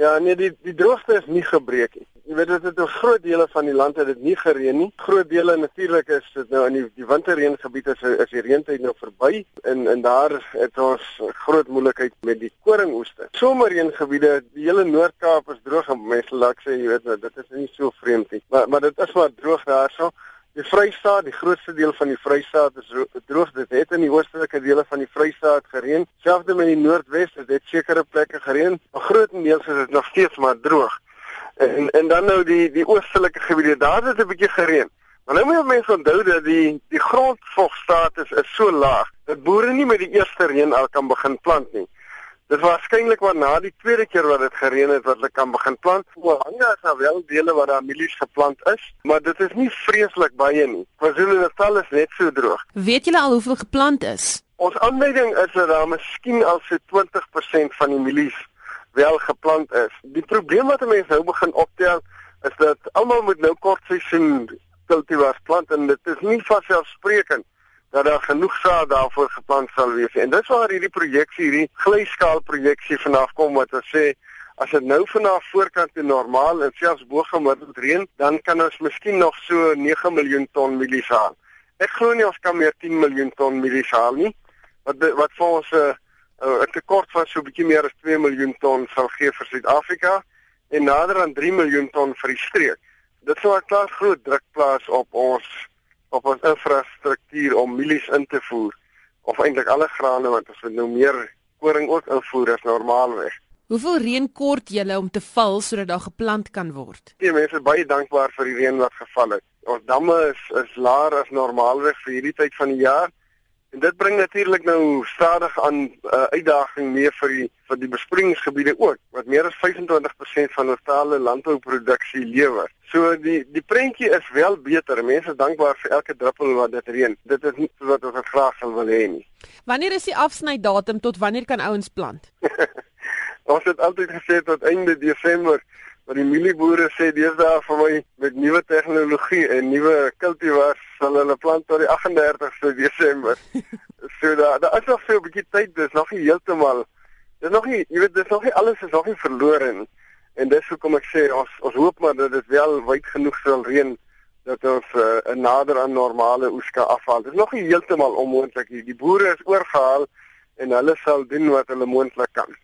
Ja, nee, die die droogte is nie gebreek nie. Jy weet dit het in groot dele van die land het dit nie gereën nie. Groot dele natuurlik is dit nou in die die winterreëngebiede is is die reëntyd nou verby en en daar het ons groot moeilikheid met die koringoeste. Somerreëngebiede, die hele Noord-Kaap is droog en mense laat sê jy weet nou, dit is nie so vreemd nie. Maar maar dit is maar droog daarso. Die Vrystaat, die grootste deel van die Vrystaat is droog. Dit het in die oostelike dele van die Vrystaat gereën. Selfs in die Noordwes het dit sekere plekke gereën. Maar grootendeels is dit nog steeds maar droog. En en dan nou die die oostelike gebiede, daar het dit 'n bietjie gereën. Maar nou moet mense onthou dat die die grondvogstatus is so laag dat boere nie met die eerste reën al kan begin plant nie. Dit was waarskynlik maar na die tweede keer wat dit gereën het wat hulle kan begin plant. Oorhange is daar wel dele waar daar mielies geplant is, maar dit is nie vreeslik baie nie. KwaZulu-Natal is net so droog. Weet julle al hoeveel geplant is? Ons aanleiding is dat daar miskien al so 20% van die mielies wel geplant is. Die probleem wat mense nou begin optel is dat almal moet nou kortseisoen kultivars plant en dit is nie vanselfsprekend dat daar genoeg saad daarvoor geplant sal wees en dit is waar hierdie projeksie hierdie glyskaal projeksie vanaf kom wat ons sê as dit nou vanaf voorkant te normaal en selfs bo gemiddeld reën dan kan ons miskien nog so 9 miljoen ton mielies haal. Ek glo nie ons kan meer 10 miljoen ton mielies haal nie. Wat wat vir ons 'n uh, uh, 'n tekort van so 'n bietjie meer as 2 miljoen ton sal gee vir Suid-Afrika en nader aan 3 miljoen ton vir die streek. Dit sou 'n klaar groot druk plaas op ons op ons infrastruktuur om mielies in te voer of eintlik alle grane want ons moet nou meer koring ook invoer as normaalweg. Hoeveel reën kort julle om te val sodat daar geplant kan word? Die mense is baie dankbaar vir die reën wat geval het. Ons damme is is laer as normaalweg vir hierdie tyd van die jaar. En dit bring natuurlik nou stadig aan 'n uh, eh, uitdaging mee vir die vir die besproeiingsgebiede ook wat meer as 25% van ons totale landbouproduksie lewer. So die die prentjie is wel beter. Mense dankbaar vir elke druppel wat dit reën. Dit is nie wat ons graag sou wil hê nie. Wanneer is die afsnydatum tot wanneer kan ouens plant? ons het altyd gesê tot einde Desember Maar die mielieboere sê deesdae vir my met nuwe tegnologie en nuwe kultivars sal hulle plant tot die 38ste Desember. so daar daar is nog so 'n bietjie tyd, dis nog nie heeltemal. Dis nog nie, jy weet, dis nog nie alles is nog nie verlore nie. En dis hoekom ek sê ons ons hoop maar dat dit wel wyd genoeg sal reën dat ons uh, nader aan normale oeska afhaal. Dit is nog nie heeltemal onmoontlik nie. Die boere is oorgehaal en hulle sal doen wat hulle moontlik kan.